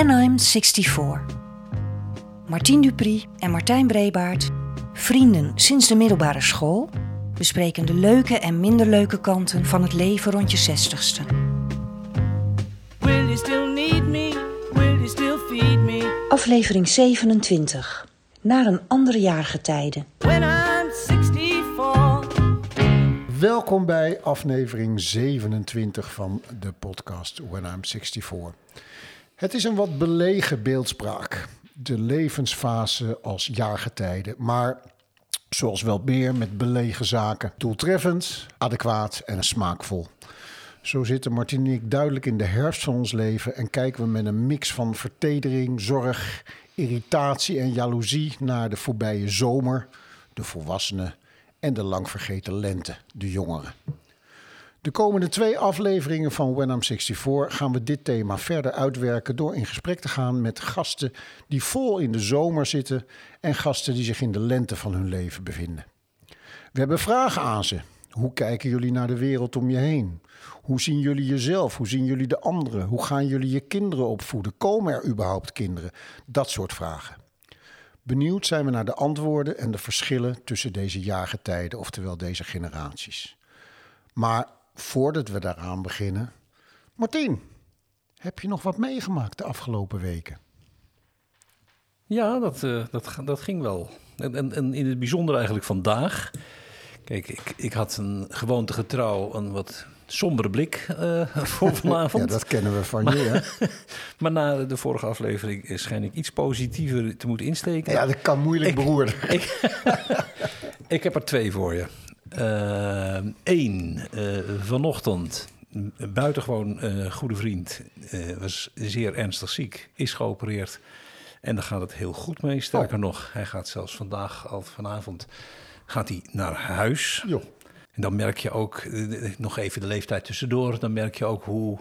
When I'm 64. Martien Dupri en Martijn Brebaert, vrienden sinds de middelbare school, bespreken de leuke en minder leuke kanten van het leven rond je zestigste. Will you still need me? Will you still feed me? Aflevering 27. Naar een andere jaargetijde. When I'm 64. Welkom bij aflevering 27 van de podcast When I'm 64. Het is een wat belegen beeldspraak. De levensfase als jaargetijde. Maar zoals wel meer met belegen zaken. Doeltreffend, adequaat en smaakvol. Zo zitten Martien en ik duidelijk in de herfst van ons leven en kijken we met een mix van vertedering, zorg, irritatie en jaloezie naar de voorbije zomer, de volwassenen en de lang vergeten lente, de jongeren. De komende twee afleveringen van When I'm 64 gaan we dit thema verder uitwerken door in gesprek te gaan met gasten die vol in de zomer zitten en gasten die zich in de lente van hun leven bevinden. We hebben vragen aan ze. Hoe kijken jullie naar de wereld om je heen? Hoe zien jullie jezelf? Hoe zien jullie de anderen? Hoe gaan jullie je kinderen opvoeden? Komen er überhaupt kinderen? Dat soort vragen. Benieuwd zijn we naar de antwoorden en de verschillen tussen deze jaargetijden, oftewel deze generaties. Maar voordat we daaraan beginnen, Martien, heb je nog wat meegemaakt de afgelopen weken? Ja, dat, eh, dat, dat ging wel. En, en, en in het bijzonder eigenlijk vandaag. Kijk, ik, ik had een gewoontegetrouw een wat sombere blik eh, voor vanavond. Ja, dat kennen we van je. Hè? Maar na de vorige aflevering schijn ik iets positiever te moeten insteken. Ja, dat kan moeilijk Ik- beroerd. Ik, ik heb er twee voor je. Eén, vanochtend, een buitengewoon eh, goede vriend, eh, was zeer ernstig ziek, is geopereerd. En daar gaat het heel goed mee. Sterker Oh. nog, hij gaat zelfs vandaag, al vanavond, gaat hij naar huis. Joh. En dan merk je ook, eh, nog even de leeftijd tussendoor, dan merk je ook hoe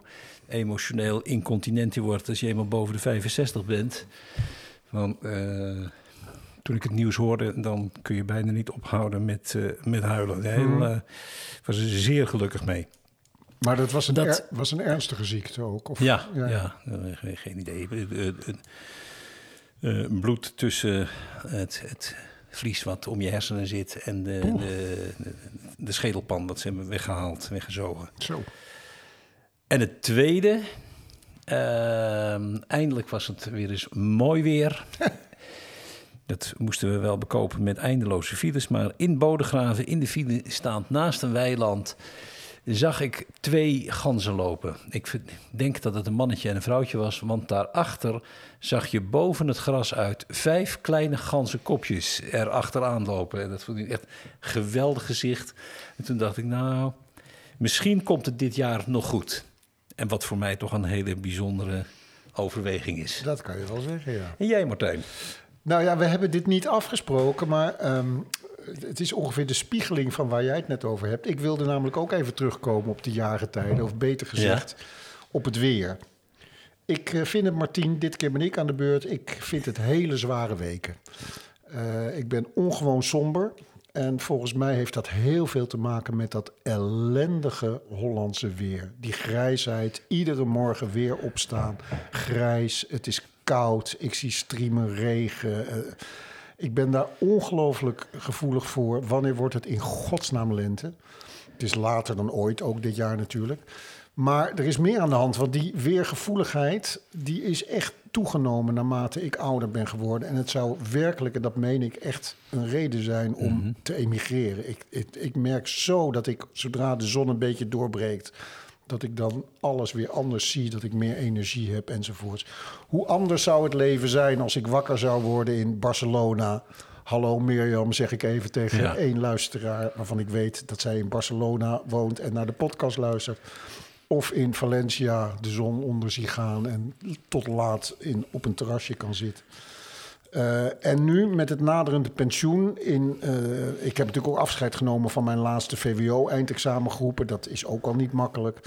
emotioneel incontinent je wordt als je eenmaal boven de 65 bent. Want eh, toen ik het nieuws hoorde, dan kun je bijna niet ophouden met, eh, met huilen. Heel, eh, was er zeer gelukkig mee. Maar dat was een, Dat- er- was een ernstige ziekte ook? Of, Ja, ja. eh, geen, geen idee. Bloed tussen het, het vlies wat om je hersenen zit en de, de, de, de schedelpan, dat ze hebben weggehaald, weggezogen. Zo. En het tweede, ehm, eindelijk was het weer eens mooi weer. Dat moesten we wel bekopen met eindeloze files. Maar in Bodegraven, in de file staand naast een weiland, zag ik twee ganzen lopen. Ik denk dat het een mannetje en een vrouwtje was, want daarachter zag je boven het gras uit vijf kleine ganzenkopjes er achteraan lopen. En dat vond ik echt een geweldig gezicht. En toen dacht ik, nou, misschien komt het dit jaar nog goed. En wat voor mij toch een hele bijzondere overweging is. Dat kan je wel zeggen, ja. En jij, Martijn? Nou ja, we hebben dit niet afgesproken, maar ehm, het is ongeveer de spiegeling van waar jij het net over hebt. Ik wilde namelijk ook even terugkomen op de jaargetijden, of beter gezegd, op het weer. Ik eh, vind het, Martien, dit keer ben ik aan de beurt. Ik vind het hele zware weken. Eh, ik ben ongewoon somber. En volgens mij heeft dat heel veel te maken met dat ellendige Hollandse weer. Die grijsheid, iedere morgen weer opstaan. Grijs, het is koud, ik zie striemen regen. eh, ik ben daar ongelooflijk gevoelig voor. Wanneer wordt het in godsnaam lente? Het is later dan ooit, ook dit jaar natuurlijk. Maar er is meer aan de hand, want die weergevoeligheid... die is echt toegenomen naarmate ik ouder ben geworden. En het zou werkelijk, en dat meen ik, echt een reden zijn om te emigreren. Ik, ik, ik merk zo dat ik, zodra de zon een beetje doorbreekt... dat ik dan alles weer anders zie, dat ik meer energie heb enzovoorts. Hoe anders zou het leven zijn als ik wakker zou worden in Barcelona... Hallo Mirjam, zeg ik even tegen Ja. één luisteraar waarvan ik weet dat zij in Barcelona woont en naar de podcast luistert. Of in Valencia de zon onder zie gaan en tot laat in, op een terrasje kan zitten. Eh, en nu met het naderende pensioen. In, eh, ik heb natuurlijk ook afscheid genomen van mijn laatste VWO-eindexamengroepen. Dat is ook al niet makkelijk.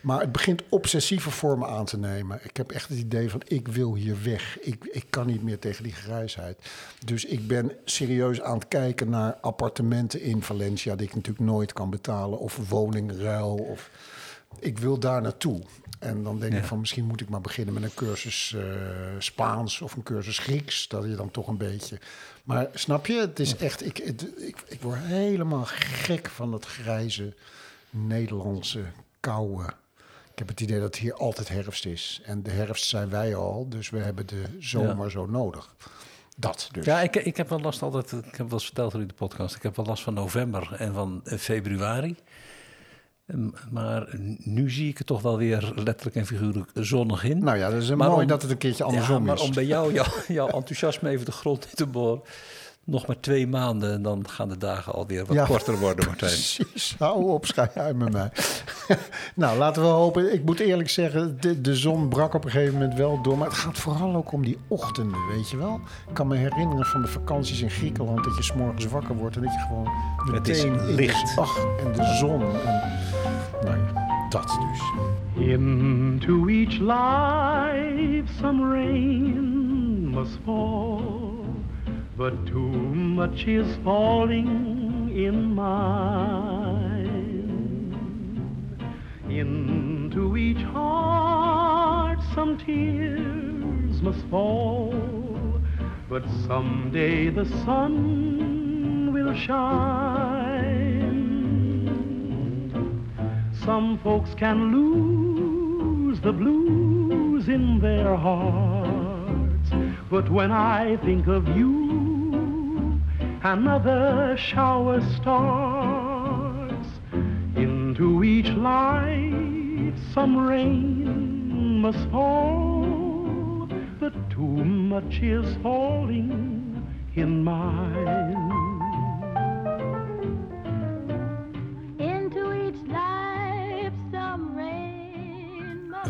Maar het begint obsessieve vormen aan te nemen. Ik heb echt het idee van ik wil hier weg. Ik, ik kan niet meer tegen die grijsheid. Dus ik ben serieus aan het kijken naar appartementen in Valencia... die ik natuurlijk nooit kan betalen. Of woningruil. Of ik wil daar naartoe. En dan denk Ja. ik van misschien moet ik maar beginnen met een cursus eh, Spaans of een cursus Grieks. Dat je dan toch een beetje. Maar snap je, het is echt. Ik, het- ik, ik word helemaal gek van dat grijze Nederlandse koude. Ik heb het idee dat hier altijd herfst is. En de herfst zijn wij al, dus we hebben de zomer zo nodig. Dat dus. Ja, ik, ik heb wel last altijd, ik heb wel eens verteld in de podcast, ik heb wel last van november en van eh, februari. Ehm, Maar nu zie ik het toch wel weer letterlijk en figuurlijk zonnig in. Nou ja, dat is Maar mooi om- dat het een keertje ja, andersom maar is. om bij jou, jouw, jouw enthousiasme even de grond in te boren. Nog maar twee maanden en dan gaan de dagen alweer wat Ja. korter worden, Martijn. Precies, hou op, schij uit met mij. nou, laten we hopen. Ik moet eerlijk zeggen, de, de zon brak op een gegeven moment wel door. Maar het gaat vooral ook om die ochtenden, weet je wel. Ik kan me herinneren van de vakanties in Griekenland... dat je s'morgens wakker wordt en dat je gewoon Het is meteen... licht. ach, en de zon. En, nou ja, dat dus. Into each life some rain must fall, but too much is falling in mine. Into each heart some tears must fall, but someday the sun will shine. Some folks can lose the blues in their hearts, but when I think of you, another shower starts. Into each life some rain must fall, but too much is falling in mine.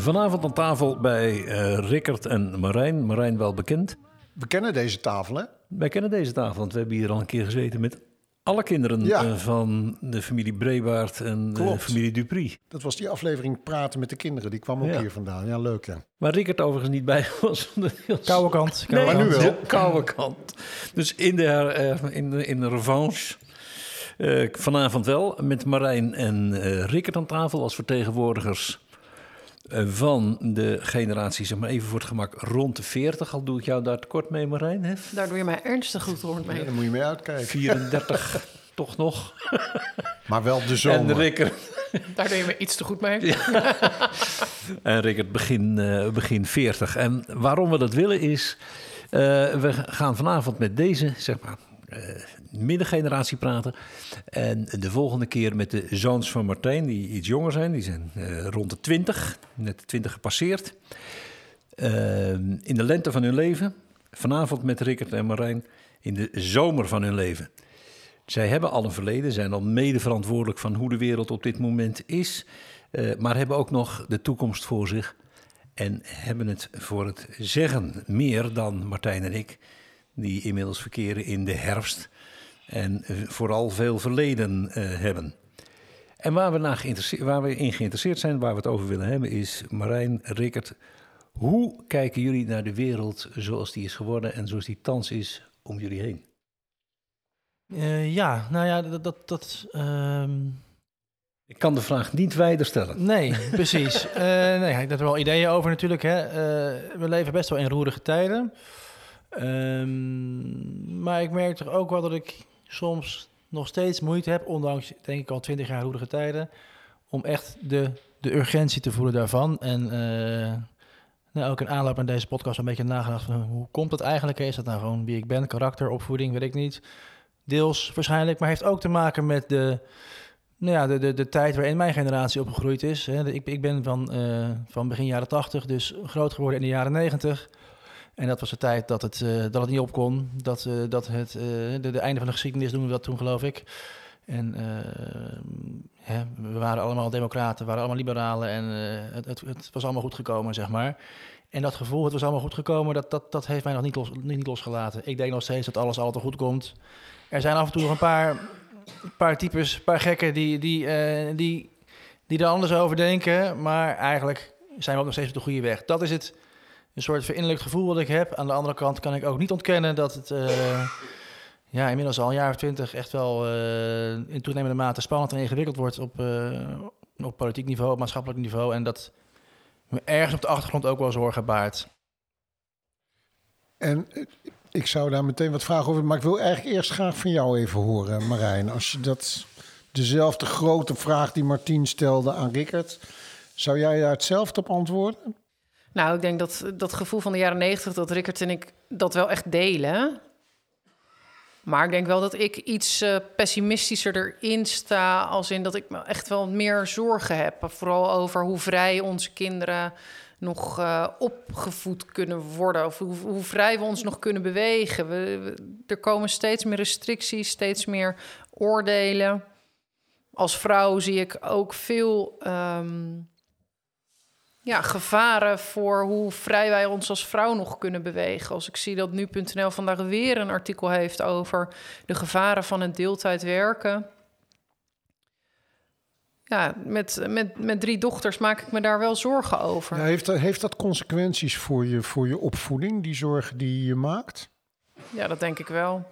Vanavond aan tafel bij eh Rickert en Marijn. Marijn wel bekend. We kennen deze tafel, hè? Wij kennen deze tafel, want we hebben hier al een keer gezeten met alle kinderen Ja. eh, van de familie Brebaert en de Klopt. familie Dupri. Dat was die aflevering Praten met de Kinderen. Die kwam ook Ja. hier vandaan. Ja, leuk, ja. Waar Rickert overigens niet bij was. Koude kant. Nee, maar nu wel. de koude kant. Dus in de, eh, in de, in de revanche. eh, vanavond wel met Marijn en eh Rickert aan tafel als vertegenwoordigers eh, van de generatie, zeg maar even voor het gemak, rond de 40. Al doe ik jou daar tekort mee, Marijn. Hè? Daar doe je mij ernstig goed rond mee. Ja, Daar moet je mee uitkijken. 34 toch nog. Maar wel de En zomer. Rickert, Daar doe je me iets te goed mee. en Rickert begin, eh, begin 40. En waarom we dat willen is, eh, we gaan vanavond met deze, zeg maar, eh, middengeneratie praten. En de volgende keer met de zoons van Martijn, die iets jonger zijn. Die zijn eh, rond de 20, net de 20 gepasseerd. Eh, in de lente van hun leven. Vanavond met Rickert en Marijn in de zomer van hun leven. Zij hebben al een verleden, zijn al mede verantwoordelijk van hoe de wereld op dit moment is. eh, maar hebben ook nog de toekomst voor zich. En hebben het voor het zeggen meer dan Martijn en ik, die inmiddels verkeren in de herfst. En eh, vooral veel verleden eh, hebben. En waar we, naar waar we in geïnteresseerd zijn, waar we het over willen hebben, is Marijn, Rickert. Hoe kijken jullie naar de wereld zoals die is geworden en zoals die thans is om jullie heen? Eh, ja, nou ja, dat... dat, dat ehm, Ik kan de vraag niet wijder stellen. nee, precies. Nee, ik heb er wel ideeën over natuurlijk. Hè. We leven best wel in roerige tijden. Ehm, maar ik merk toch ook wel dat ik soms nog steeds moeite heb, ondanks denk ik al twintig jaar roerige tijden, om echt de, de urgentie te voelen daarvan. En eh, nou, ook in aanloop aan deze podcast een beetje nagedacht van hoe komt dat eigenlijk? Is dat nou gewoon wie ik ben, karakter, opvoeding, weet ik niet. Deels waarschijnlijk, maar heeft ook te maken met de, nou ja, de, de, de tijd waarin mijn generatie opgegroeid is. Hè. Ik, ik ben van, eh, van begin jaren 80, dus groot geworden in de jaren 90. En dat was de tijd dat het, eh, dat het niet op kon. Dat, eh, dat het, eh, de, de einde van de geschiedenis noemen we dat toen, geloof ik. En hè, we waren allemaal democraten, we waren allemaal liberalen en het, het, het was allemaal goed gekomen, zeg maar. En dat gevoel, het was allemaal goed gekomen, dat, dat, dat heeft mij nog niet, los, niet, losgelaten. Ik denk nog steeds dat alles altijd goed komt. Er zijn af en toe nog een paar, paar types, een paar gekken die, die, die, die er anders over denken. Maar eigenlijk zijn we ook nog steeds op de goede weg. Dat is het, een soort verinnerlijk gevoel wat ik heb. Aan de andere kant kan ik ook niet ontkennen dat het... eh, ja, inmiddels al een jaar of twintig echt wel eh, in toenemende mate spannend en ingewikkeld wordt op, eh, op politiek niveau, op maatschappelijk niveau. En dat me ergens op de achtergrond ook wel zorgen baart. En ik zou daar meteen wat vragen over, maar ik wil eigenlijk eerst graag van jou even horen, Marijn. Als je dat dezelfde grote vraag die Martien stelde aan Rickert, zou jij daar hetzelfde op antwoorden? Nou, ik denk dat dat gevoel van de jaren negentig, dat Rickert en ik dat wel echt delen. Maar ik denk wel dat ik iets eh, pessimistischer erin sta, als in dat ik me echt wel meer zorgen heb. Vooral over hoe vrij onze kinderen nog eh, opgevoed kunnen worden. Of hoe, hoe vrij we ons nog kunnen bewegen. We, er komen steeds meer restricties, steeds meer oordelen. Als vrouw zie ik ook veel ehm, ja, gevaren voor hoe vrij wij ons als vrouw nog kunnen bewegen. Als ik zie dat nu.nl vandaag weer een artikel heeft over de gevaren van het deeltijd werken. Ja, met, met, met drie dochters maak ik me daar wel zorgen over. Ja, heeft, dat, heeft dat consequenties voor je, voor je opvoeding, die zorgen die je maakt? Ja, dat denk ik wel.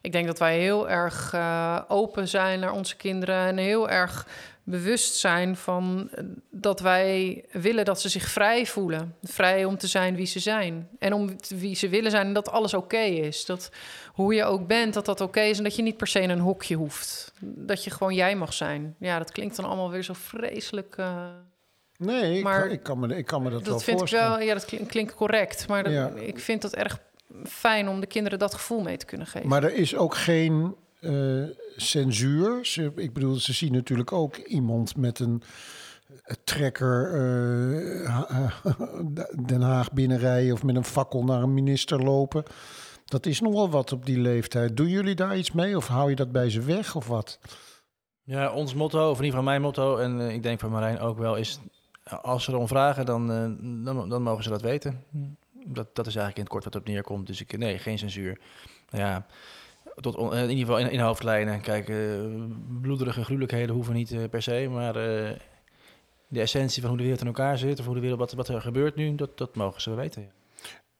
Ik denk dat wij heel erg eh, open zijn naar onze kinderen en heel erg bewust zijn van eh, dat wij willen dat ze zich vrij voelen. Vrij om te zijn wie ze zijn. En om wie ze willen zijn en dat alles oké is. Dat hoe je ook bent, dat dat oké is en dat je niet per se in een hokje hoeft. Dat je gewoon jij mag zijn. Ja, dat klinkt dan allemaal weer zo vreselijk. eh, Nee, ik, Maar kan- ik, kan me, ik kan me dat, wel dat vind ik wel, ja, dat klink- klinkt correct. Maar dat- Ja. ik vind dat erg fijn om de kinderen dat gevoel mee te kunnen geven. Maar er is ook geen eh, censuur. Ik bedoel, ze zien natuurlijk ook iemand met een eh, trekker eh, Den Haag binnenrijden of met een fakkel naar een minister lopen. Dat is nogal wat op die leeftijd. Doen jullie daar iets mee of hou je dat bij ze weg of wat? Ja, ons motto, of in ieder geval mijn motto, en ik denk van Marijn ook wel, is als ze erom vragen, dan, dan, dan mogen ze dat weten. Dat, dat is eigenlijk in het kort wat erop neerkomt. Dus ik, nee, geen censuur. Ja, tot, eh, in ieder geval in, hoofdlijnen. Kijk, eh, bloederige gruwelijkheden hoeven niet eh, per se, maar de essentie van hoe de wereld in elkaar zit, of hoe de wereld, wat, wat er gebeurt nu, dat, dat mogen ze weten. ja.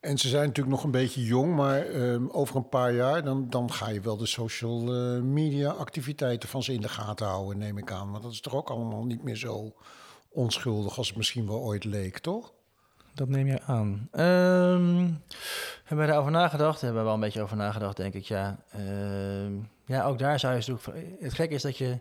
En ze zijn natuurlijk nog een beetje jong, maar ehm, over een paar jaar dan, dan ga je wel de social media activiteiten van ze in de gaten houden, neem ik aan. Want dat is toch ook allemaal niet meer zo onschuldig als het misschien wel ooit leek, toch? Dat neem je aan. Ehm, hebben we daarover nagedacht? Hebben we wel een beetje over nagedacht, denk ik, ja. Ehm, ja, ook daar zou je zoeken. van- Het gekke is dat je...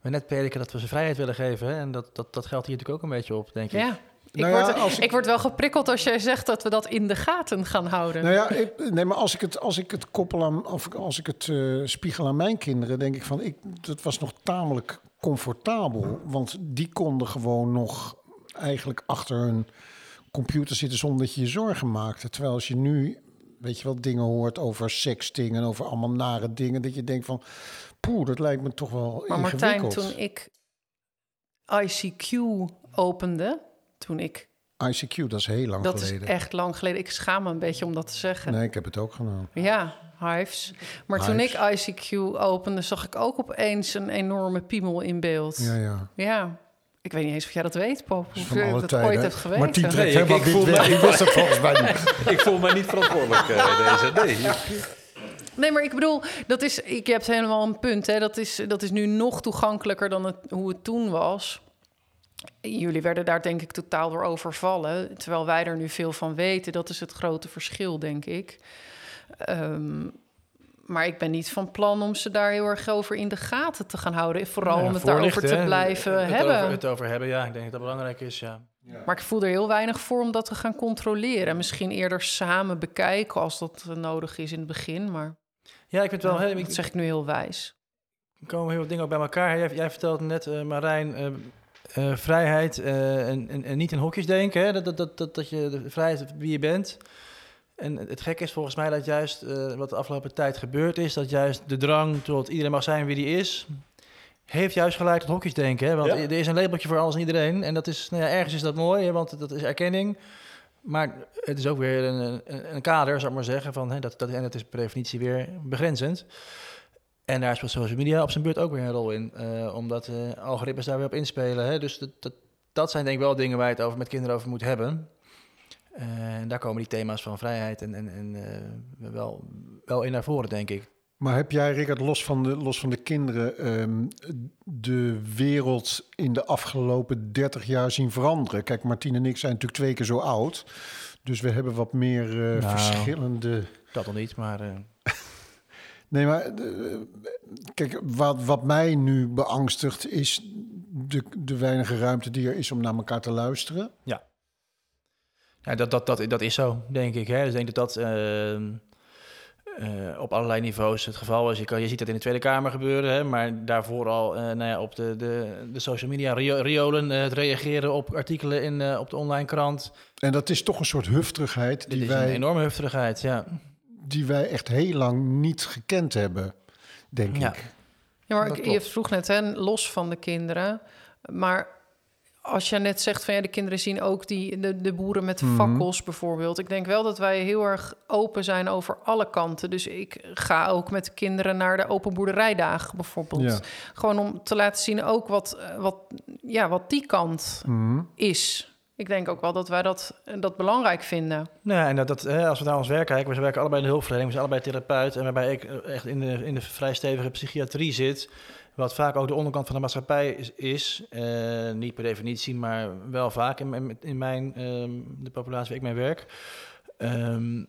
We net prediken dat we ze vrijheid willen geven. Hè? En dat, dat, dat geldt hier natuurlijk ook een beetje op, denk ik. Ja. Ik, Nou ja, word, als ik- ik... word wel geprikkeld als jij zegt dat we dat in de gaten gaan houden. Nou ja, ik, nee, maar als ik het, als ik het koppel aan, of als ik het eh, spiegel aan mijn kinderen, denk ik van, ik, dat was nog tamelijk comfortabel. Want die konden gewoon nog eigenlijk achter hun computer zitten zonder dat je je zorgen maakte. Terwijl als je nu, weet je wel, dingen hoort over sexting en over allemaal nare dingen, dat je denkt van, poeh, dat lijkt me toch wel maar Martijn, ingewikkeld. toen ik ICQ opende, toen ik... ICQ, dat is heel lang dat geleden. is echt lang geleden. Ik schaam me een beetje om dat te zeggen. Nee, ik heb het ook gedaan. Ja, hives. Maar toen ik. ICQ opende, zag ik ook opeens een enorme piemel in beeld. Ja, ja. Ja. Ik weet niet eens of jij dat weet, Pop. Of je dat tijden. ooit hebt geweten. Martien trekt Nee, ik- helemaal ik voel me- Ik wist het volgens mij niet. Ik voel me niet verantwoordelijk eh, deze. Nee. Nee, maar ik bedoel, dat is, ik heb helemaal een punt. Hè. Dat, is, dat is nu nog toegankelijker dan het, hoe het toen was. Jullie werden daar denk ik totaal door overvallen. Terwijl wij er nu veel van weten. Dat is het grote verschil, denk ik. Ehm, maar ik ben niet van plan om ze daar heel erg over in de gaten te gaan houden. Vooral Nou ja, om het daarover te hè. blijven het hebben. Over, het over hebben, ja. Ik denk dat dat belangrijk is, ja. Maar ik voel er heel weinig voor om dat te gaan controleren. Misschien eerder samen bekijken als dat nodig is in het begin. Maar Ja, ik vind het wel... ja, hè, ik- dat zeg ik nu heel wijs. Er komen heel veel dingen ook bij elkaar. Jij, jij vertelt net, eh, Marijn, eh, eh, vrijheid eh, en, en, en niet in hokjes denken. Hè? Dat, dat, dat, dat, dat je de vrijheid wie je bent. En het gekke is volgens mij dat juist eh, wat de afgelopen tijd gebeurd is, dat juist de drang tot iedereen mag zijn wie die is, heeft juist geleid tot hokjes denken. Hè? Want Ja. er is een labeltje voor alles en iedereen. En dat is, nou ja, ergens is dat mooi, hè? want dat is erkenning. Maar het is ook weer een, een, een kader, zou ik maar zeggen, van, hè, dat, dat, en het is per definitie weer begrenzend. En daar speelt social media op zijn beurt ook weer een rol in. eh, omdat eh, algoritmes daar weer op inspelen. Hè? Dus dat, dat, dat zijn denk ik wel dingen waar je het over met kinderen over moet hebben. Eh, en daar komen die thema's van vrijheid en, en, en eh, wel, wel in naar voren, denk ik. Maar heb jij, Rickard, los van de, los van de kinderen, ehm, de wereld in de afgelopen 30 jaar zien veranderen? Kijk, Martien en ik zijn natuurlijk twee keer zo oud. Dus we hebben wat meer eh, Nou. verschillende. Dat al niet, maar... Nee, maar kijk, wat, wat mij nu beangstigt is de, de weinige ruimte die er is om naar elkaar te luisteren. Ja, dat, dat, dat, dat is zo, denk ik. Hè? Dus ik denk dat dat ehm, eh, op allerlei niveaus het geval is. Je, kan, je ziet dat in de Tweede Kamer gebeuren, hè? maar daarvoor al eh, nou ja, op de, de, de social media rio- riolen, eh, het reageren op artikelen in, eh, op de online krant. En dat is toch een soort hufterigheid Dit die is een wij, enorme hufterigheid, ja. die wij echt heel lang niet gekend hebben, denk Ja. ik. Ja, maar ik, je vroeg net, hè, los van de kinderen. Maar als je net zegt van ja, de kinderen zien ook die, de, de boeren met Mhm. fakkels bijvoorbeeld. Ik denk wel dat wij heel erg open zijn over alle kanten. Dus ik ga ook met de kinderen naar de open boerderijdagen bijvoorbeeld. Ja. Gewoon om te laten zien ook wat, eh, wat, ja, wat die kant Mhm. is. Ik denk ook wel dat wij dat, dat belangrijk vinden. Nou, ja, en dat, dat, hè, als we naar ons werk kijken, we werken allebei in de hulpverlening, we zijn allebei therapeut. En waarbij ik eh, echt in de, in de vrij stevige psychiatrie zit, wat vaak ook de onderkant van de maatschappij is. is eh, niet per definitie, maar wel vaak in, mijn- in mijn, ehm, de populatie waar ik mee werk. Ehm,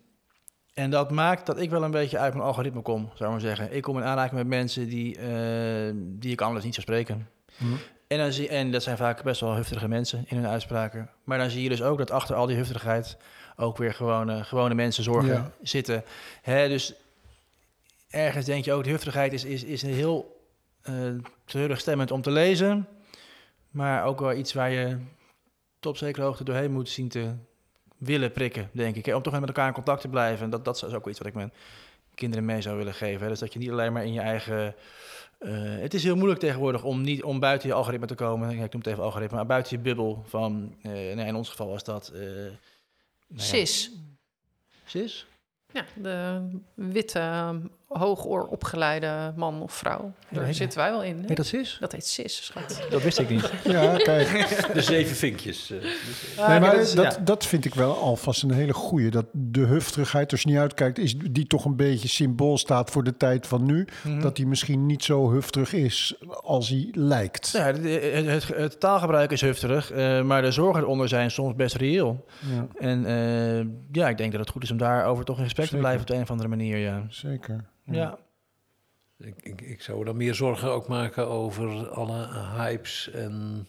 en dat maakt dat ik wel een beetje uit mijn algoritme kom, zou ik maar zeggen. Ik kom in aanraking met mensen die, eh, die ik anders niet zou spreken. Mhm. En, dan zie, en dat zijn vaak best wel heftige mensen in hun uitspraken. Maar dan zie je dus ook dat achter al die heftigheid ook weer gewone, gewone mensen zorgen Ja. zitten. Hè, dus ergens denk je ook, de heftigheid is, is, is een heel eh teleurstemmend om te lezen. Maar ook wel iets waar je tot op zekere hoogte doorheen moet zien te willen prikken, denk ik. Hè, Om toch met elkaar in contact te blijven. En dat, dat is ook iets wat ik mijn kinderen mee zou willen geven. Hè. Dus dat je niet alleen maar in je eigen... eh, het is heel moeilijk tegenwoordig om, niet, om buiten je algoritme te komen. Ja, ik noem het even algoritme, maar buiten je bubbel van... eh, nou, in ons geval was dat... eh, nou ja, Cis. Cis? Ja, de witte, hoogoor opgeleide man of vrouw. Daar zitten wij wel in. Heet dat cis? Dat heet cis, schat. Dat wist ik niet. Ja, kijk. De zeven vinkjes. eh. Nee, Ah, maar dat is- dat, ja. dat vind ik wel alvast een hele goeie. Dat de hufterigheid, als je niet uitkijkt, is die toch een beetje symbool staat voor de tijd van nu. Mhm. Dat die misschien niet zo hufterig is als hij lijkt. Ja, het, het, het- het taalgebruik is heftig, eh, maar de zorgen eronder zijn soms best reëel. Ja, En eh, ja, ik denk dat het goed is om daarover toch in gesprek Zeker. te blijven op de een of andere manier. Ja. zeker. Ja. Ik, ik, ik zou dan meer zorgen ook maken over alle hypes en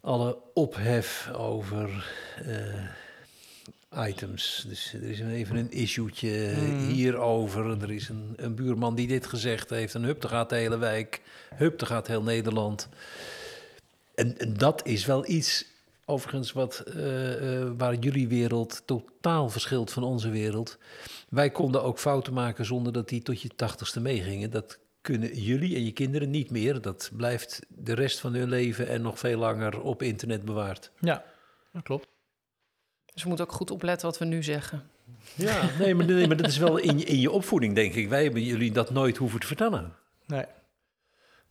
alle ophef over eh, items. Dus er is even een issuetje Mm. hierover. Er is een, een buurman die dit gezegd heeft. En hup, er gaat de hele wijk. Hup, er gaat heel Nederland. En, en dat is wel iets, overigens, wat, eh, eh, waar jullie wereld totaal verschilt van onze wereld. Wij konden ook fouten maken zonder dat die tot je tachtigste meegingen. Dat kunnen jullie en je kinderen niet meer. Dat blijft de rest van hun leven en nog veel langer op internet bewaard. ja, dat klopt. Dus we moeten ook goed opletten wat we nu zeggen. Ja, nee, maar, nee, maar dat is wel in je, in je opvoeding, denk ik. Wij hebben jullie dat nooit hoeven te vertellen. Nee.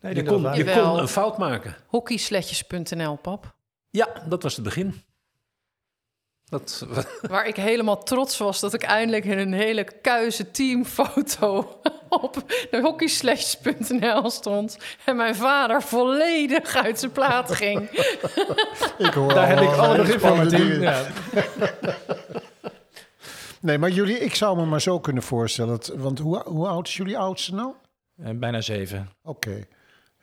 Nee, Je kon, je kon een fout maken. Hockeysletjes.nl, pap. Ja, dat was het begin. Dat, Waar ik helemaal trots was dat ik eindelijk in een hele kuise teamfoto op de hockeysletjes.nl stond. En mijn vader volledig uit zijn plaat ging. Ik hoor Daar heb ik alle begrip voor. Ja. Nee, maar jullie, ik zou me maar zo kunnen voorstellen. Dat, want hoe, hoe oud is jullie oudste nou? En Eh, bijna zeven. Oké.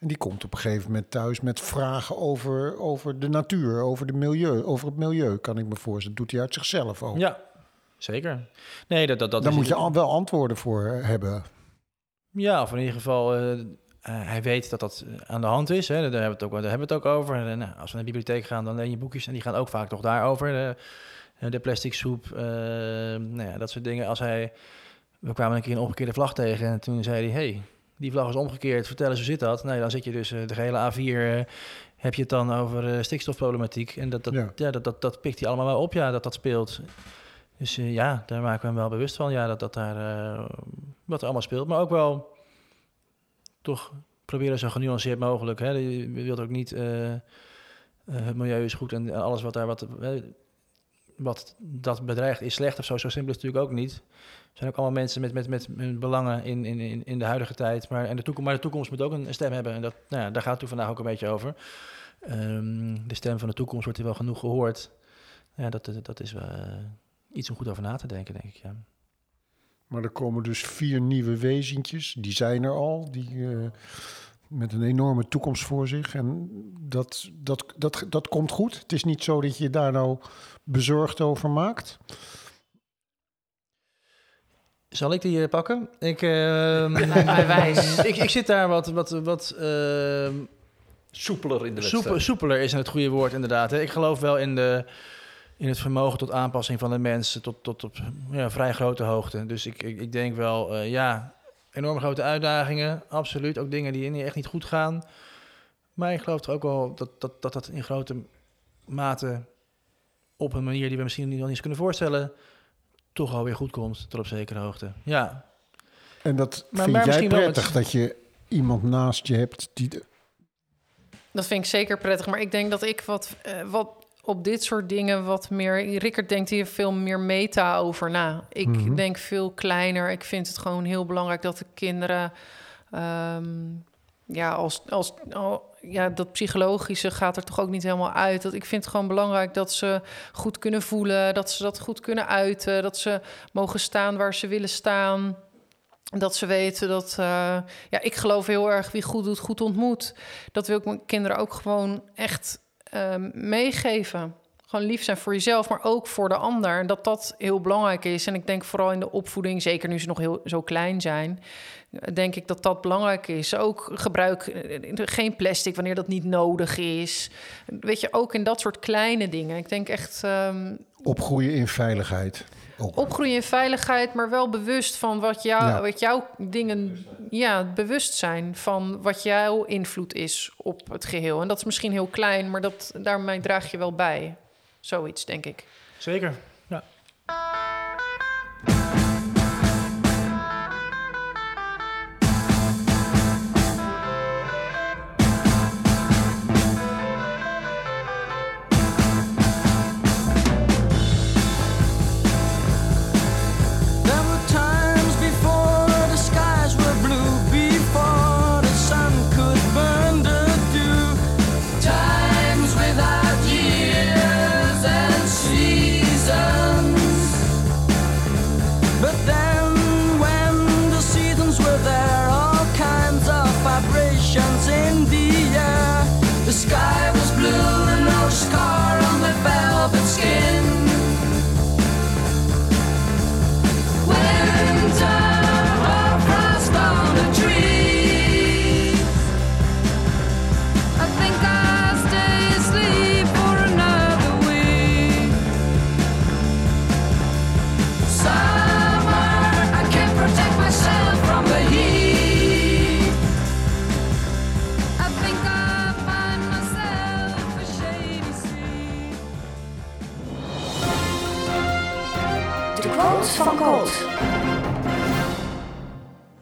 En die komt op een gegeven moment thuis met vragen over, over de natuur, over, de milieu, over het milieu, kan ik me voorstellen. Dat doet hij uit zichzelf ook. Ja, zeker. Nee, dat, dat, dat Daar moet je al wel antwoorden voor hebben. Ja, of in ieder geval, eh, eh, hij weet dat dat eh, aan de hand is. Hè. Daar, hebben we het ook, daar hebben we het ook over. En, als we naar de bibliotheek gaan, dan leen je boekjes. En die gaan ook vaak toch daarover. De, de plastic soep, nou ja, dat soort dingen. Als hij, we kwamen een keer een omgekeerde vlag tegen. En toen zei hij, hey, die vlag is omgekeerd. Vertel eens, hoe zit dat? Nee, dan zit je dus eh, de hele A4... eh, heb je het dan over eh, stikstofproblematiek. En dat, dat, Ja. ja. dat, dat, dat pikt hij allemaal wel op, ja, dat dat speelt. Dus ja, daar maken we hem wel bewust van, ja, dat, dat daar, wat er allemaal speelt. Maar ook wel toch proberen zo genuanceerd mogelijk. Hè. Je wilt ook niet, het milieu is goed en alles wat daar wat... wat dat bedreigt is slecht of zo. Zo simpel is het natuurlijk ook niet. Zijn ook allemaal mensen met, met, met, belangen in, in, in, de huidige tijd. Maar, en de toekomst, maar de toekomst moet ook een stem hebben. En dat, nou ja, daar gaat het vandaag ook een beetje over. Ehm, de stem van de toekomst wordt hier wel genoeg gehoord. Ja, dat, dat- dat is wel eh, iets om goed over na te denken, denk ik. Ja. Maar er komen dus vier nieuwe wezentjes. Die zijn er al. Die, eh, met een enorme toekomst voor zich. En dat, dat, dat, dat komt goed. Het is niet zo dat je daar nou bezorgd over maakt. Zal ik die eh, pakken? Ik, ehm, wijs. ik, ik zit daar wat, wat, wat ehm, Soepeler in de Soepel, wedstrijd. soepeler is het goede woord, inderdaad. hè. Ik geloof wel in, de, in het vermogen tot aanpassing van de mensen tot, tot op ja, vrij grote hoogte. Dus ik, ik, ik denk wel, eh, ja, enorm grote uitdagingen, absoluut. Ook dingen die echt niet goed gaan. Maar ik geloof er ook wel dat dat, dat, dat in grote mate op een manier die we misschien niet, nog niet eens kunnen voorstellen, toch alweer goed komt, tot op zekere hoogte. Ja, En dat Maar- vind maar jij prettig, met- dat je iemand naast je hebt die... de- Dat vind ik zeker prettig. Maar ik denk dat ik wat, eh, wat op dit soort dingen wat meer... Rickert denkt hier veel meer meta over na. Ik Mhm. denk veel kleiner. Ik vind het gewoon heel belangrijk dat de kinderen... ehm, ja, als, als, al- ja, dat psychologische gaat er toch ook niet helemaal uit. Dat, ik vind het gewoon belangrijk dat ze goed kunnen voelen... dat ze dat goed kunnen uiten... dat ze mogen staan waar ze willen staan... Dat ze weten dat, eh, ja, ik geloof heel erg wie goed doet, goed ontmoet. Dat wil ik mijn kinderen ook gewoon echt ehm, meegeven. Gewoon lief zijn voor jezelf, maar ook voor de ander. En dat dat heel belangrijk is. En ik denk vooral in de opvoeding, zeker nu ze nog heel zo klein zijn, denk ik dat dat belangrijk is. Ook gebruik geen plastic wanneer dat niet nodig is. Weet je, ook in dat soort kleine dingen. Ik denk echt ehm, Opgroeien in veiligheid. Ook. opgroeien in veiligheid, maar wel bewust van wat, jou, Ja. wat jouw dingen, ja, bewust zijn van wat jouw invloed is op het geheel. En dat is misschien heel klein, maar dat, daarmee draag je wel bij. Zoiets, denk ik. zeker.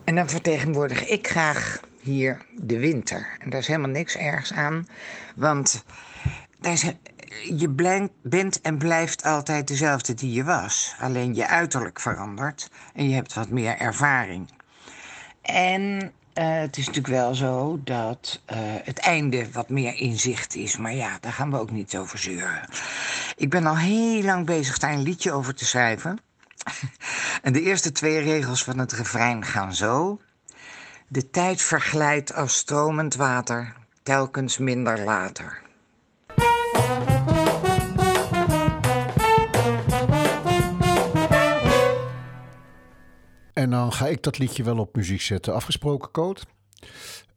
En dan vertegenwoordig ik graag hier de winter. En daar is helemaal niks ergs aan, want daar je bent en blijft altijd dezelfde die je was. Alleen je uiterlijk verandert en je hebt wat meer ervaring. En eh, het is natuurlijk wel zo dat eh, het einde wat meer in zicht is. Maar ja, daar gaan we ook niet over zeuren. Ik ben al heel lang bezig daar een liedje over te schrijven. En de eerste twee regels van het refrein gaan zo. De tijd verglijdt als stromend water, telkens minder later. En dan ga ik dat liedje wel op muziek zetten. Afgesproken, Code?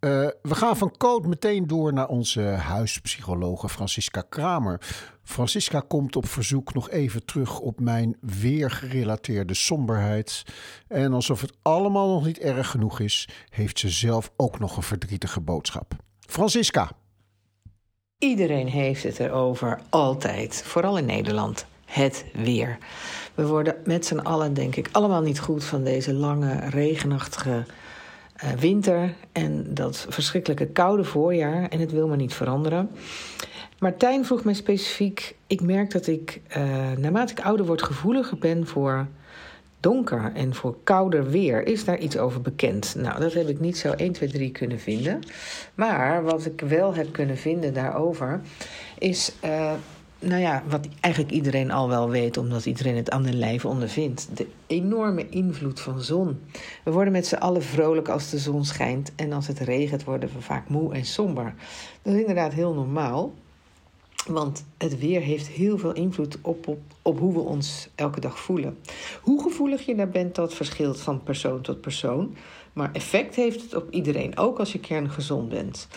Eh, we gaan van Code meteen door naar onze huispsychologe Francisca Kramer. Francisca komt op verzoek nog even terug op mijn weergerelateerde somberheid. En alsof het allemaal nog niet erg genoeg is, heeft ze zelf ook nog een verdrietige boodschap. Francisca. Iedereen heeft het erover, altijd. Vooral in Nederland. Het weer. We worden met z'n allen, denk ik, allemaal niet goed van deze lange, regenachtige winter. En dat verschrikkelijke koude voorjaar. En het wil maar niet veranderen. Martijn vroeg mij specifiek. Ik merk dat ik, eh, naarmate ik ouder word, gevoeliger ben voor donker en voor kouder weer. Is daar iets over bekend? Nou, dat heb ik niet zo 1, 2, 3 kunnen vinden. Maar wat ik wel heb kunnen vinden daarover is. eh, nou ja, wat eigenlijk iedereen al wel weet, omdat iedereen het aan de lijve ondervindt. De enorme invloed van zon. We worden met z'n allen vrolijk als de zon schijnt. En als het regent, worden we vaak moe en somber. Dat is inderdaad heel normaal. Want het weer heeft heel veel invloed op, op, op hoe we ons elke dag voelen. Hoe gevoelig je daar bent, dat verschilt van persoon tot persoon. Maar effect heeft het op iedereen, ook als je kerngezond bent.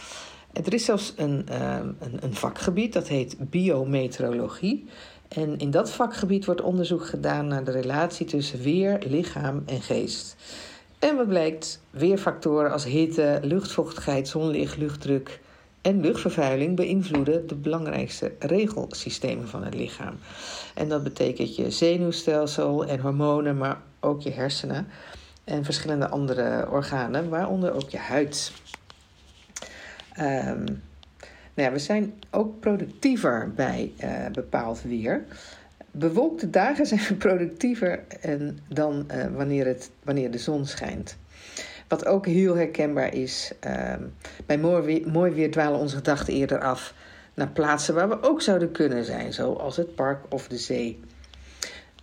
Er is zelfs een, ehm, een, een vakgebied dat heet biometeorologie. En in dat vakgebied wordt onderzoek gedaan naar de relatie tussen weer, lichaam en geest. En wat blijkt? Weerfactoren als hitte, luchtvochtigheid, zonlicht, luchtdruk en luchtvervuiling beïnvloeden de belangrijkste regelsystemen van het lichaam. En dat betekent je zenuwstelsel en hormonen, maar ook je hersenen en verschillende andere organen, waaronder ook je huid. Ehm, nou ja, we zijn ook productiever bij eh, bepaald weer. Bewolkte dagen zijn productiever en dan eh, wanneer, het, wanneer de zon schijnt. Wat ook heel herkenbaar is, ehm, bij mooi weer, mooi weer dwalen onze gedachten eerder af naar plaatsen waar we ook zouden kunnen zijn, zoals het park of de zee.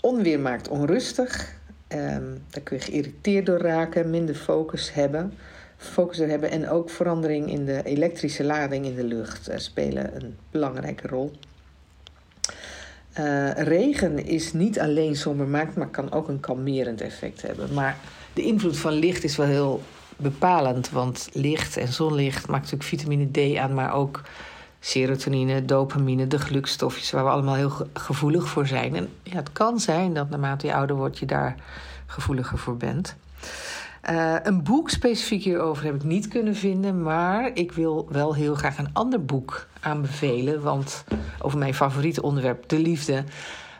Onweer maakt onrustig, ehm, daar kun je geïrriteerd door raken, minder focus hebben, focus er hebben en ook verandering in de elektrische lading in de lucht eh, spelen een belangrijke rol. Eh, regen is niet alleen sombermakend, maar kan ook een kalmerend effect hebben. Maar de invloed van licht is wel heel bepalend. Want licht en zonlicht maakt natuurlijk vitamine D aan, maar ook serotonine, dopamine, de gelukstofjes waar we allemaal heel ge- gevoelig voor zijn. En ja, het kan zijn dat naarmate je ouder wordt, je daar gevoeliger voor bent. Eh, een boek specifiek hierover heb ik niet kunnen vinden, maar ik wil wel heel graag een ander boek aanbevelen. Want over mijn favoriete onderwerp, de liefde.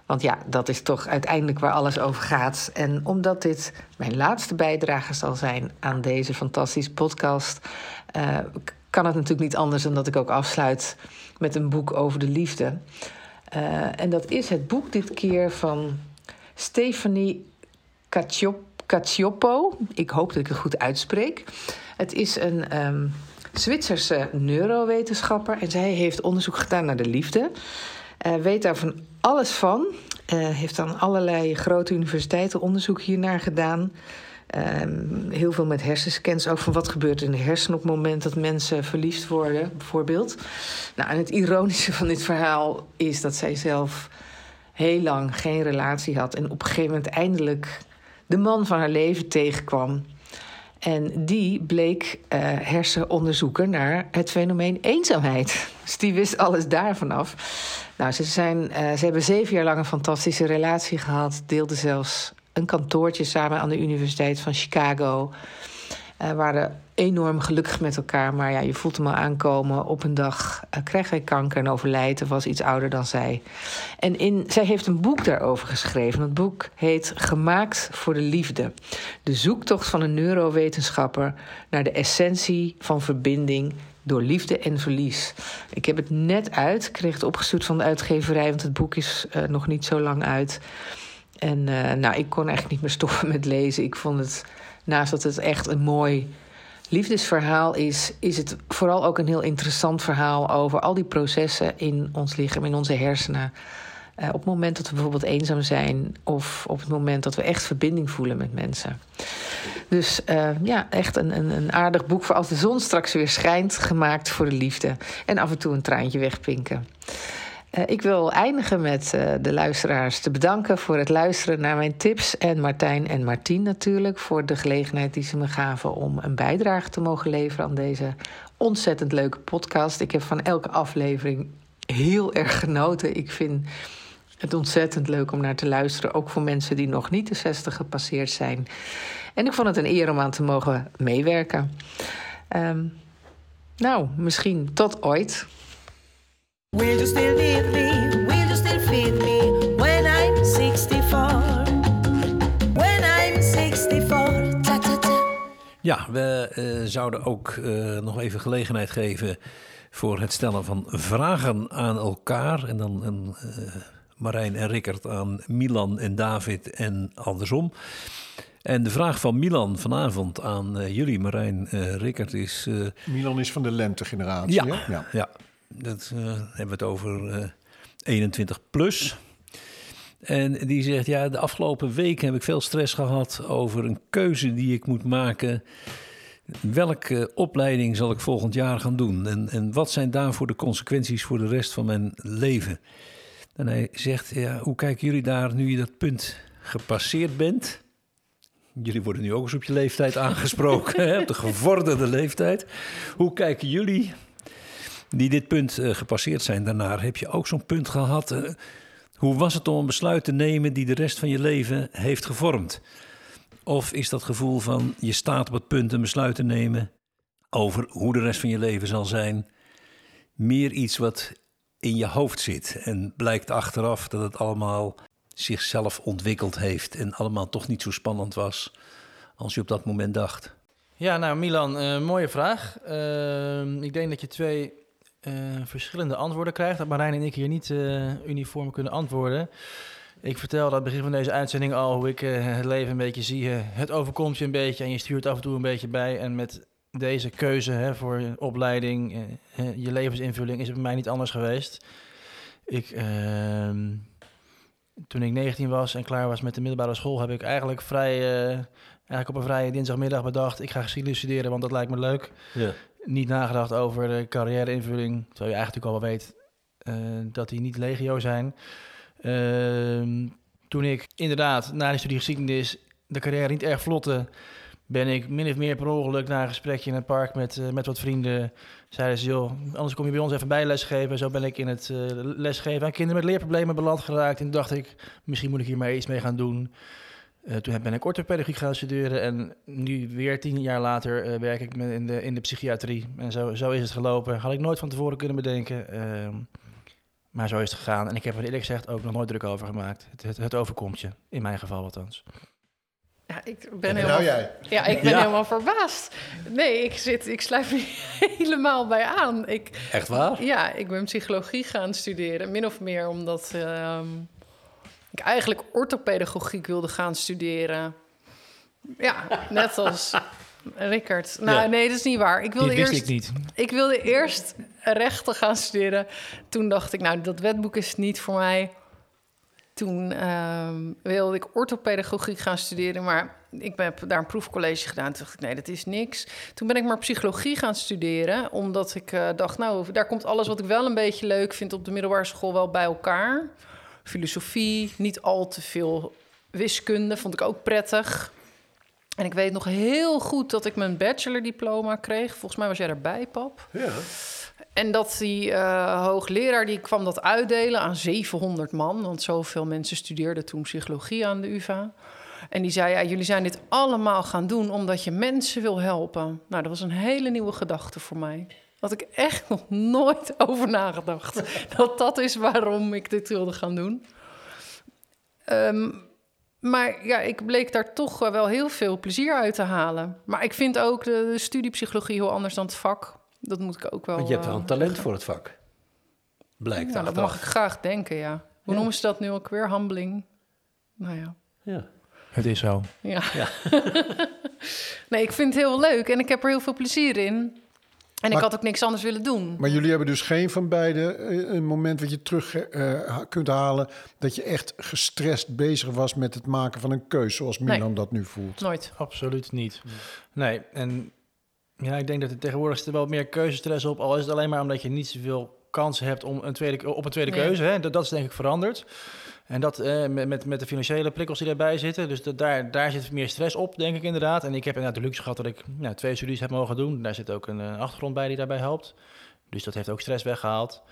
Want ja, dat is toch uiteindelijk waar alles over gaat. En omdat dit mijn laatste bijdrage zal zijn aan deze fantastische podcast, eh, kan het natuurlijk niet anders dan dat ik ook afsluit met een boek over de liefde. Eh, en dat is het boek dit keer van Stephanie Caciop- Cacioppo. Ik hoop dat ik het goed uitspreek. Het is een ehm, Zwitserse neurowetenschapper en zij heeft onderzoek gedaan naar de liefde. Eh, weet daar van alles van. Eh, heeft aan allerlei grote universiteiten onderzoek hiernaar gedaan. Ehm, heel veel met hersenscans ook van wat gebeurt in de hersenen op het moment dat mensen verliefd worden, bijvoorbeeld. Nou, en het ironische van dit verhaal is dat zij zelf heel lang geen relatie had en op een gegeven moment eindelijk de man van haar leven tegenkwam. En die bleek eh, hersenonderzoeker naar het fenomeen eenzaamheid. Dus die wist alles daarvan af. Nou, ze, zijn, eh, ze hebben zeven jaar lang een fantastische relatie gehad. Deelden zelfs een kantoortje samen aan de Universiteit van Chicago. Eh waren enorm gelukkig met elkaar. Maar ja, je voelt hem al aankomen. Op een dag eh, krijgt hij kanker en overlijdt. Of was iets ouder dan zij. En in, zij heeft een boek daarover geschreven. Het boek heet Gemaakt voor de Liefde. De zoektocht van een neurowetenschapper naar de essentie van verbinding door liefde en verlies. Ik heb het net uit, kreeg het opgestuurd van de uitgeverij, want het boek is eh, nog niet zo lang uit. En nou, ik kon echt niet meer stoppen met lezen. Ik vond het, naast dat het echt een mooi liefdesverhaal is, is het vooral ook een heel interessant verhaal over al die processen in ons lichaam, in onze hersenen. Eh, op het moment dat we bijvoorbeeld eenzaam zijn of op het moment dat we echt verbinding voelen met mensen. Dus eh, ja, echt een, een, een aardig boek voor als de zon straks weer schijnt, gemaakt voor de liefde. En af en toe een traantje wegpinken. Eh, ik wil eindigen met eh, de luisteraars te bedanken voor het luisteren naar mijn tips. En Martijn en Martien natuurlijk voor de gelegenheid die ze me gaven om een bijdrage te mogen leveren aan deze ontzettend leuke podcast. Ik heb van elke aflevering heel erg genoten. Ik vind het ontzettend leuk om naar te luisteren. Ook voor mensen die nog niet de 60 gepasseerd zijn. En ik vond het een eer om aan te mogen meewerken. Ehm, nou, misschien tot ooit. Will you still need me? Will you still feed me when I'm 64? When I'm 64. Ta ta ta. Ja, we eh, zouden ook eh, nog even gelegenheid geven voor het stellen van vragen aan elkaar. En dan een, eh, Marijn en Rickert aan Milan en David en andersom. En de vraag van Milan vanavond aan eh, jullie, Marijn en Rickert, is... eh, Milan is van de lentegeneratie. ja, ja. ja. Dat eh, hebben we het over eh, 21 plus. En die zegt, ja, de afgelopen weken heb ik veel stress gehad over een keuze die ik moet maken. Welke opleiding zal ik volgend jaar gaan doen? En, en wat zijn daarvoor de consequenties voor de rest van mijn leven? En hij zegt, ja, hoe kijken jullie daar nu je dat punt gepasseerd bent? Jullie worden nu ook eens op je leeftijd aangesproken, hè, op de gevorderde leeftijd. Hoe kijken jullie die dit punt eh, gepasseerd zijn daarna? Heb je ook zo'n punt gehad? eh, hoe was het om een besluit te nemen die de rest van je leven heeft gevormd? Of is dat gevoel van je staat op het punt een besluit te nemen over hoe de rest van je leven zal zijn, meer iets wat in je hoofd zit en blijkt achteraf dat het allemaal zichzelf ontwikkeld heeft en allemaal toch niet zo spannend was als je op dat moment dacht? Ja, nou Milan, eh, mooie vraag. Ehm, ik denk dat je twee eh, verschillende antwoorden krijgt. Dat Marijn en ik hier niet eh, uniform kunnen antwoorden. Ik vertelde aan het begin van deze uitzending al hoe ik eh, het leven een beetje zie. Het overkomt je een beetje en je stuurt af en toe een beetje bij. En met deze keuze hè, voor je opleiding, je levensinvulling, is het bij mij niet anders geweest. Ik, ehm, toen ik 19 was en klaar was met de middelbare school, heb ik eigenlijk vrij, eigenlijk op een vrije dinsdagmiddag bedacht: ik ga geschiedenis studeren, want dat lijkt me leuk. Ja. Niet nagedacht over de carrièreinvulling, terwijl je eigenlijk al wel weet eh, dat die niet legio zijn. Ehm, toen ik inderdaad na de studie geschiedenis de carrière niet erg vlotte, ben ik min of meer per ongeluk na een gesprekje in het park met, eh, met wat vrienden. Zeiden ze, joh, anders kom je bij ons even bij lesgeven. Zo ben ik in het eh, lesgeven aan kinderen met leerproblemen beland geraakt. En dacht ik, misschien moet ik hier maar iets mee gaan doen. Eh, toen ben ik orthopedagogie gaan studeren. En nu weer tien jaar later eh, werk ik met in, de, in de psychiatrie. En zo, zo is het gelopen. Had ik nooit van tevoren kunnen bedenken. Ehm, maar zo is het gegaan. En ik heb er eerlijk gezegd ook nog nooit druk over gemaakt. Het, het, het overkomt je, in mijn geval althans. Ja, ik ben En helemaal... nou jij. Ja, ik ben Ja. helemaal verbaasd. Nee, ik, zit, ik sluit me helemaal bij aan. Ik, Echt waar? ja, ik ben psychologie gaan studeren. Min of meer omdat ehm, ik eigenlijk orthopedagogiek wilde gaan studeren. Ja, net als Rickert. Nou, Ja. nee, dat is niet waar. Ik wilde eerst... ik niet. Ik wilde eerst rechten gaan studeren. Toen dacht ik, nou, dat wetboek is niet voor mij. Toen ehm, wilde ik orthopedagogiek gaan studeren, maar ik heb daar een proefcollege gedaan. Toen dacht ik, nee, dat is niks. Toen ben ik maar psychologie gaan studeren, omdat ik eh, dacht, nou, daar komt alles wat ik wel een beetje leuk vind op de middelbare school wel bij elkaar. Filosofie, niet al te veel wiskunde, vond ik ook prettig. En ik weet nog heel goed dat ik mijn bachelordiploma kreeg. Volgens mij was jij erbij, pap. Ja. En dat die eh, hoogleraar die kwam dat uitdelen aan 700 man. Want zoveel mensen studeerden toen psychologie aan de UvA. En die zei, ja, jullie zijn dit allemaal gaan doen omdat je mensen wil helpen. Nou, dat was een hele nieuwe gedachte voor mij. Had ik echt nog nooit over nagedacht. dat dat is waarom ik dit wilde gaan doen. Ehm, maar ja, ik bleek daar toch wel heel veel plezier uit te halen. Maar ik vind ook de, de studie psychologie heel anders dan het vak. Dat moet ik ook wel. Want je hebt wel eh, een talent zeggen. voor het vak. Blijkt Ja, dat mag ik graag denken, ja. Hoe noemen ze dat nu ook weer? Humbling. Nou ja. Ja. Het is zo. Ja. nee, ik vind het heel leuk en ik heb er heel veel plezier in. En ik had ook niks anders willen doen. Maar jullie hebben dus geen van beide eh, een moment wat je terug eh, kunt halen... dat je echt gestrest bezig was met het maken van een keuze... zoals Nee. Milan dat nu voelt. Nooit. Absoluut niet. Nee, en ja, ik denk dat er tegenwoordig zit er wel meer keuzestress op. Al is het alleen maar omdat je niet zoveel kansen hebt om een tweede, op een tweede Nee. keuze. Hè? Dat, dat is denk ik veranderd. En dat eh, met, met, de financiële prikkels die daarbij zitten. Dus daar, daar zit meer stress op, denk ik inderdaad. En ik heb inderdaad de luxe gehad dat ik nou, twee studies heb mogen doen. Daar zit ook een eh, achtergrond bij die daarbij helpt. Dus dat heeft ook stress weggehaald.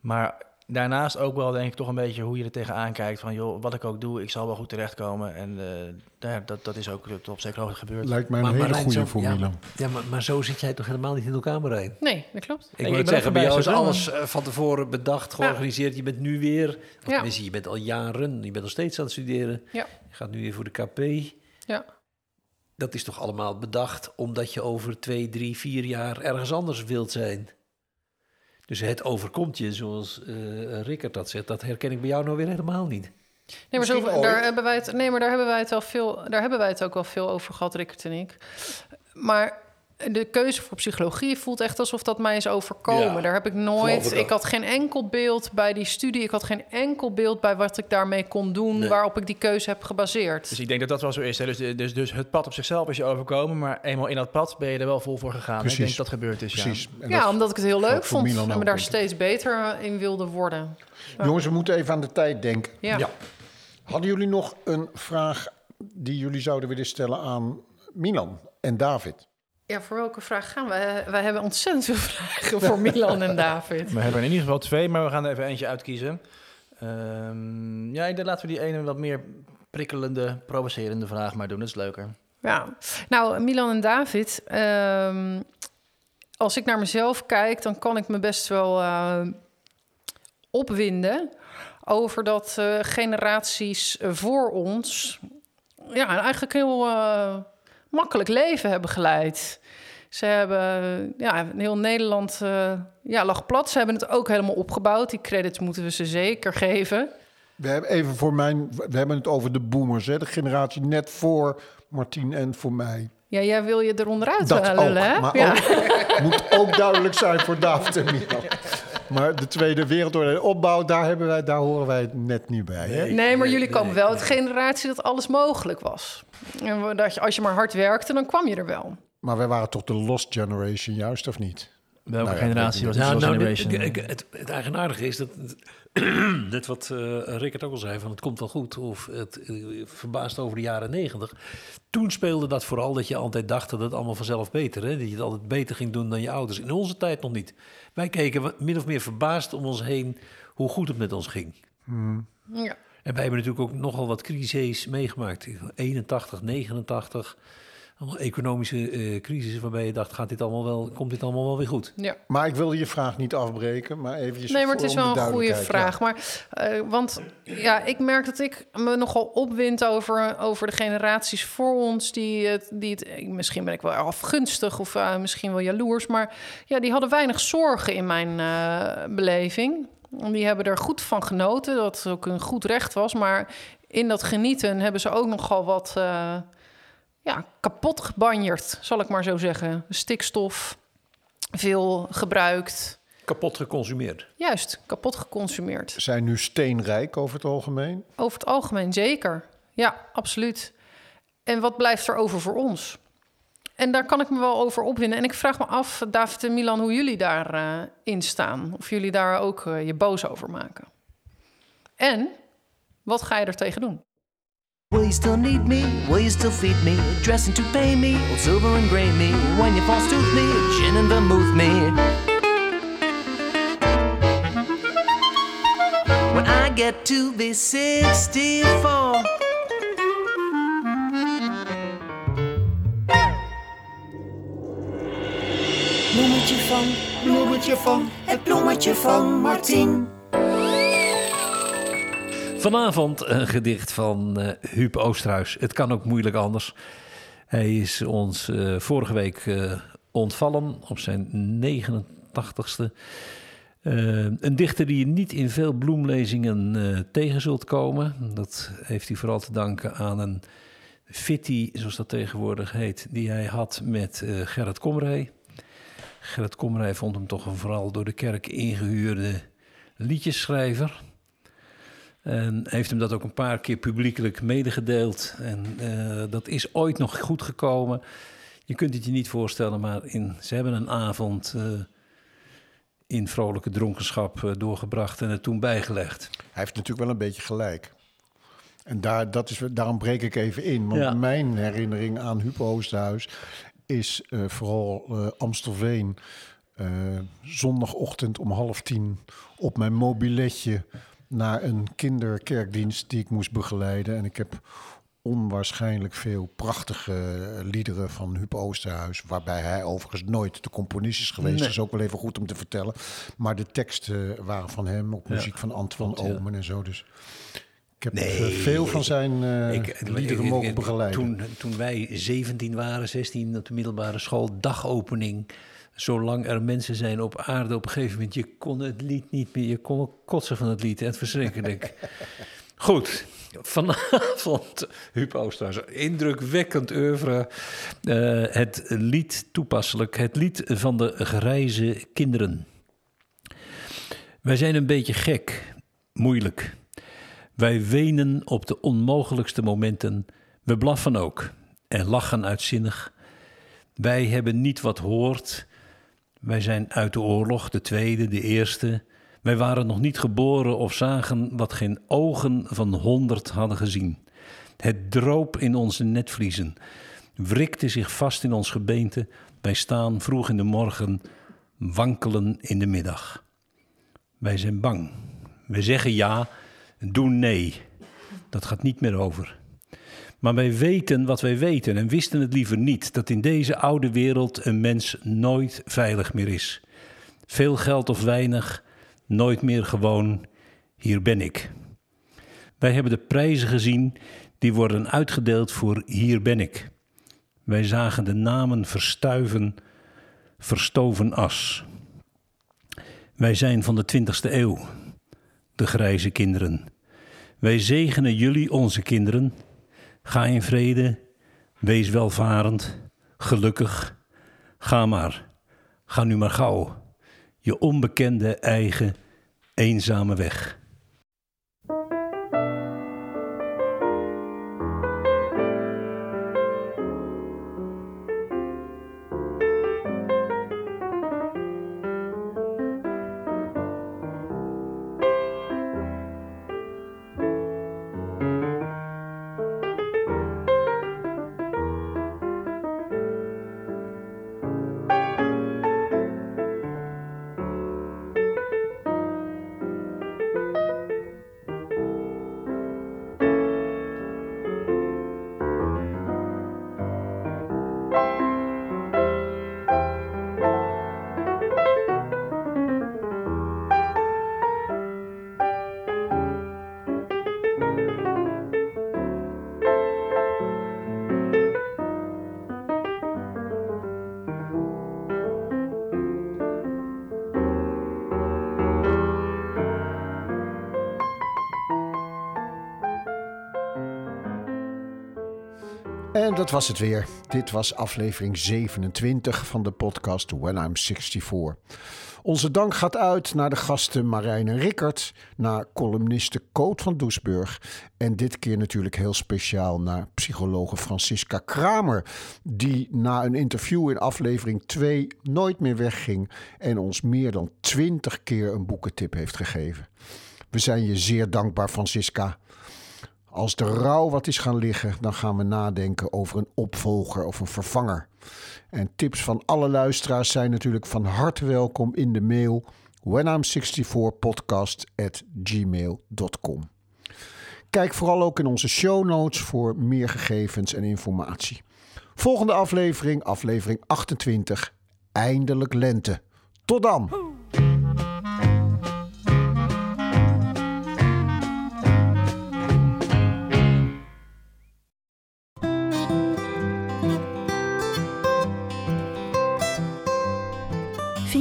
Maar daarnaast ook wel, denk ik, toch een beetje hoe je er tegenaan kijkt. Van, joh, wat ik ook doe, ik zal wel goed terechtkomen. En eh, daar, dat, dat is ook tot op zekere hoogte gebeurd. Lijkt mij een Maar hele Marijn, goede zo- voor ja, maar, maar zo zit jij toch helemaal niet in elkaar, Marijn? Nee, dat klopt. Ik het zeggen, bij jou is alles eh, van tevoren bedacht, georganiseerd. Je bent nu weer, of Ja. je bent al jaren, je bent nog steeds aan het studeren. Ja. Je gaat nu weer voor de KP. Ja. Dat is toch allemaal bedacht omdat je over twee, drie, vier jaar ergens anders wilt zijn? Dus het overkomt je, zoals eh Rickert dat zegt, dat herken ik bij jou nou weer helemaal niet. Nee, maar, zo, daar hebben wij het, nee, maar daar hebben wij het wel veel, daar hebben wij het ook wel veel over gehad, Rickert en ik. Maar de keuze voor psychologie voelt echt alsof dat mij is overkomen. Ja, daar heb ik nooit. ik had geen enkel beeld bij die studie. Ik had geen enkel beeld bij wat ik daarmee kon doen, Nee. waarop ik die keuze heb gebaseerd. Dus ik denk dat dat wel zo is. Hè? Dus, dus, dus het pad op zichzelf is je overkomen, maar eenmaal in dat pad ben je er wel vol voor gegaan. hè? Ik Precies. denk dat dat gebeurd is. Precies. Ja, dat- omdat ik het heel leuk vond en me daar steeds beter in wilde worden. Jongens, we moeten even aan de tijd denken. Ja. Ja. Hadden jullie nog een vraag die jullie zouden willen stellen aan Milan en David? Ja, voor welke vraag gaan we? Wij hebben ontzettend veel vragen voor Milan en David. We hebben in ieder geval twee, maar we gaan er even eentje uitkiezen. Ehm, ja, denk laten we die ene wat meer prikkelende, provocerende vraag maar doen. Dat is leuker. Ja, nou, Milan en David. ehm, als ik naar mezelf kijk, dan kan ik me best wel eh, opwinden over dat eh, generaties eh, voor ons ja, eigenlijk heel eh, makkelijk leven hebben geleid. Ze hebben, ja, heel Nederland eh, ja, lag plat. Ze hebben het ook helemaal opgebouwd. Die credits moeten we ze zeker geven. We hebben even voor mijn, we hebben het over de boomers, hè? de generatie net voor Martien en voor mij. Ja, jij wil je eronder uit Dat ook, lullen, hè? maar ja. ook, moet ook duidelijk zijn voor David en Milan. Maar de Tweede Wereldoorlog, de opbouw, daar, hebben wij, daar horen wij net niet bij. Hè? Nee, maar jullie komen wel uit de generatie dat alles mogelijk was. En dat je, als je maar hard werkte, dan kwam je er wel. Maar wij waren toch de Lost Generation, juist of niet? Welke Nou ja, generatie was het? Nou, Lost nou, Generation? het, het eigenaardige is dat, net wat eh Rickert ook al zei, van het komt wel goed. Of het eh, verbaast over de jaren negentig. Toen speelde dat vooral dat je altijd dacht dat het allemaal vanzelf beter. Hè? Dat je het altijd beter ging doen dan je ouders. In onze tijd nog niet. Wij keken min of meer verbaasd om ons heen hoe goed het met ons ging. Ja. En wij hebben natuurlijk ook nogal wat crises meegemaakt. 81, 89. Allemaal economische eh crisis waarbij je dacht, gaat dit allemaal wel, komt dit allemaal wel weer goed? ja. Maar ik wilde je vraag niet afbreken, maar eventjes Nee, maar het is wel een goede vraag. Maar, eh, want ja, ik merk dat ik me nogal opwind over, over de generaties voor ons. Die, het- die het, ik- misschien ben ik wel afgunstig of eh, misschien wel jaloers. Maar ja, die hadden weinig zorgen in mijn eh, beleving. Die hebben er goed van genoten, dat het ook een goed recht was. Maar in dat genieten hebben ze ook nogal wat eh, ja, kapot gebanjerd, zal ik maar zo zeggen. Stikstof, veel gebruikt. Kapot geconsumeerd. Juist, kapot geconsumeerd. Zijn nu steenrijk over het algemeen? Over het algemeen zeker. Ja, absoluut. En wat blijft er over voor ons? En daar kan ik me wel over opwinden. En ik vraag me af, David en Milan, hoe jullie daarin in staan. Of jullie daar ook eh, je boos over maken. En wat ga je er tegen doen? Will you still need me? Will you still feed me? Dressing to pay me? Old silver and gray me? When you false tooth me? Gin and vermouth me? When I get to be 64 Bloemetje van, bloemetje van, het bloemetje van Martien. Vanavond een gedicht van eh Huub Oosterhuis. Het kan ook moeilijk anders. Hij is ons eh, vorige week eh, ontvallen op zijn 89ste. Eh, een dichter die je niet in veel bloemlezingen tegen zult komen. Dat heeft hij vooral te danken aan een fitty, zoals dat tegenwoordig heet, die hij had met Gerrit Komrij. Gerrit Komrij vond hem toch een vooral door de kerk ingehuurde liedjesschrijver. En heeft hem dat ook een paar keer publiekelijk medegedeeld. En eh, dat is ooit nog goed gekomen. Je kunt het je niet voorstellen, maar in, ze hebben een avond eh, in vrolijke dronkenschap eh, doorgebracht en het toen bijgelegd. Hij heeft natuurlijk wel een beetje gelijk. En daar, dat is, daarom breek ik even in. Want Ja. mijn herinnering aan Huub Oosterhuis is vooral Amstelveen. zondagochtend om half tien op mijn mobiletje naar een kinderkerkdienst die ik moest begeleiden. En ik heb onwaarschijnlijk veel prachtige liederen van Huub Oosterhuis, waarbij hij overigens nooit de componist is geweest. Nee. Dat is ook wel even goed om te vertellen. Maar de teksten waren van hem, op Ja. muziek van Antoine ja. Omen en zo. Dus ik heb Nee, eh, veel van zijn eh, Ik- liederen mogen begeleiden. Toen, toen wij 17 waren, 16 op de middelbare school, dagopening zolang er mensen zijn op aarde, op een gegeven moment, je kon het lied niet meer, je kon kotsen van het lied. Het verschrikkelijk. Goed, vanavond, Huub Oosterhuis, indrukwekkend oeuvre. Eh, het lied toepasselijk, het lied van de grijze kinderen. Wij zijn een beetje gek, moeilijk. Wij wenen op de onmogelijkste momenten. We blaffen ook en lachen uitzinnig. Wij hebben niet wat hoort. Wij zijn uit de oorlog, de tweede, de eerste. Wij waren nog niet geboren of zagen wat geen ogen van honderd hadden gezien. Het droop in onze netvliezen, wrikte zich vast in ons gebeente. Wij staan vroeg in de morgen, wankelen in de middag. Wij zijn bang. We zeggen ja, doen nee. Dat gaat niet meer over. Maar wij weten wat wij weten en wisten het liever niet: dat in deze oude wereld een mens nooit veilig meer is. Veel geld of weinig, nooit meer gewoon, hier ben ik. Wij hebben de prijzen gezien die worden uitgedeeld voor hier ben ik. Wij zagen de namen verstuiven, verstoven as. Wij zijn van de 20ste eeuw, de grijze kinderen. Wij zegenen jullie, onze kinderen. Ga in vrede, wees welvarend, gelukkig. Ga maar, ga nu maar gauw, je onbekende eigen eenzame weg. En dat was het weer. Dit was aflevering 27 van de podcast When I'm 64. Onze dank gaat uit naar de gasten Marijn en Rickert, naar columniste Coot van Doesburg en dit keer natuurlijk heel speciaal naar psychologe Francisca Kramer, die na een interview in aflevering 2 nooit meer wegging en ons meer dan 20 keer een boekentip heeft gegeven. We zijn je zeer dankbaar, Francisca. Als de rouw wat is gaan liggen, dan gaan we nadenken over een opvolger of een vervanger. En tips van alle luisteraars zijn natuurlijk van harte welkom in de mail whenI'm64podcast@gmail.com. Kijk vooral ook in onze show notes voor meer gegevens en informatie. Volgende aflevering, aflevering 28, eindelijk lente. Tot dan!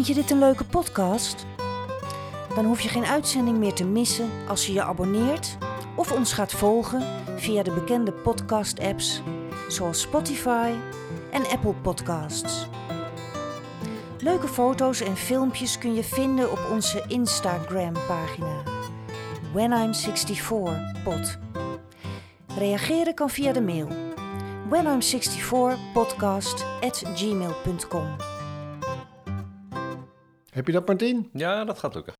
Vind je dit een leuke podcast? Dan hoef je geen uitzending meer te missen als je je abonneert of ons gaat volgen via de bekende podcast-apps zoals Spotify en Apple Podcasts. Leuke foto's en filmpjes kun je vinden op onze Instagram-pagina When I'm 64 Pod. Reageren kan via de mail whenI'm64podcast@gmail.com. Heb je dat, Martien? Ja, dat gaat lukken.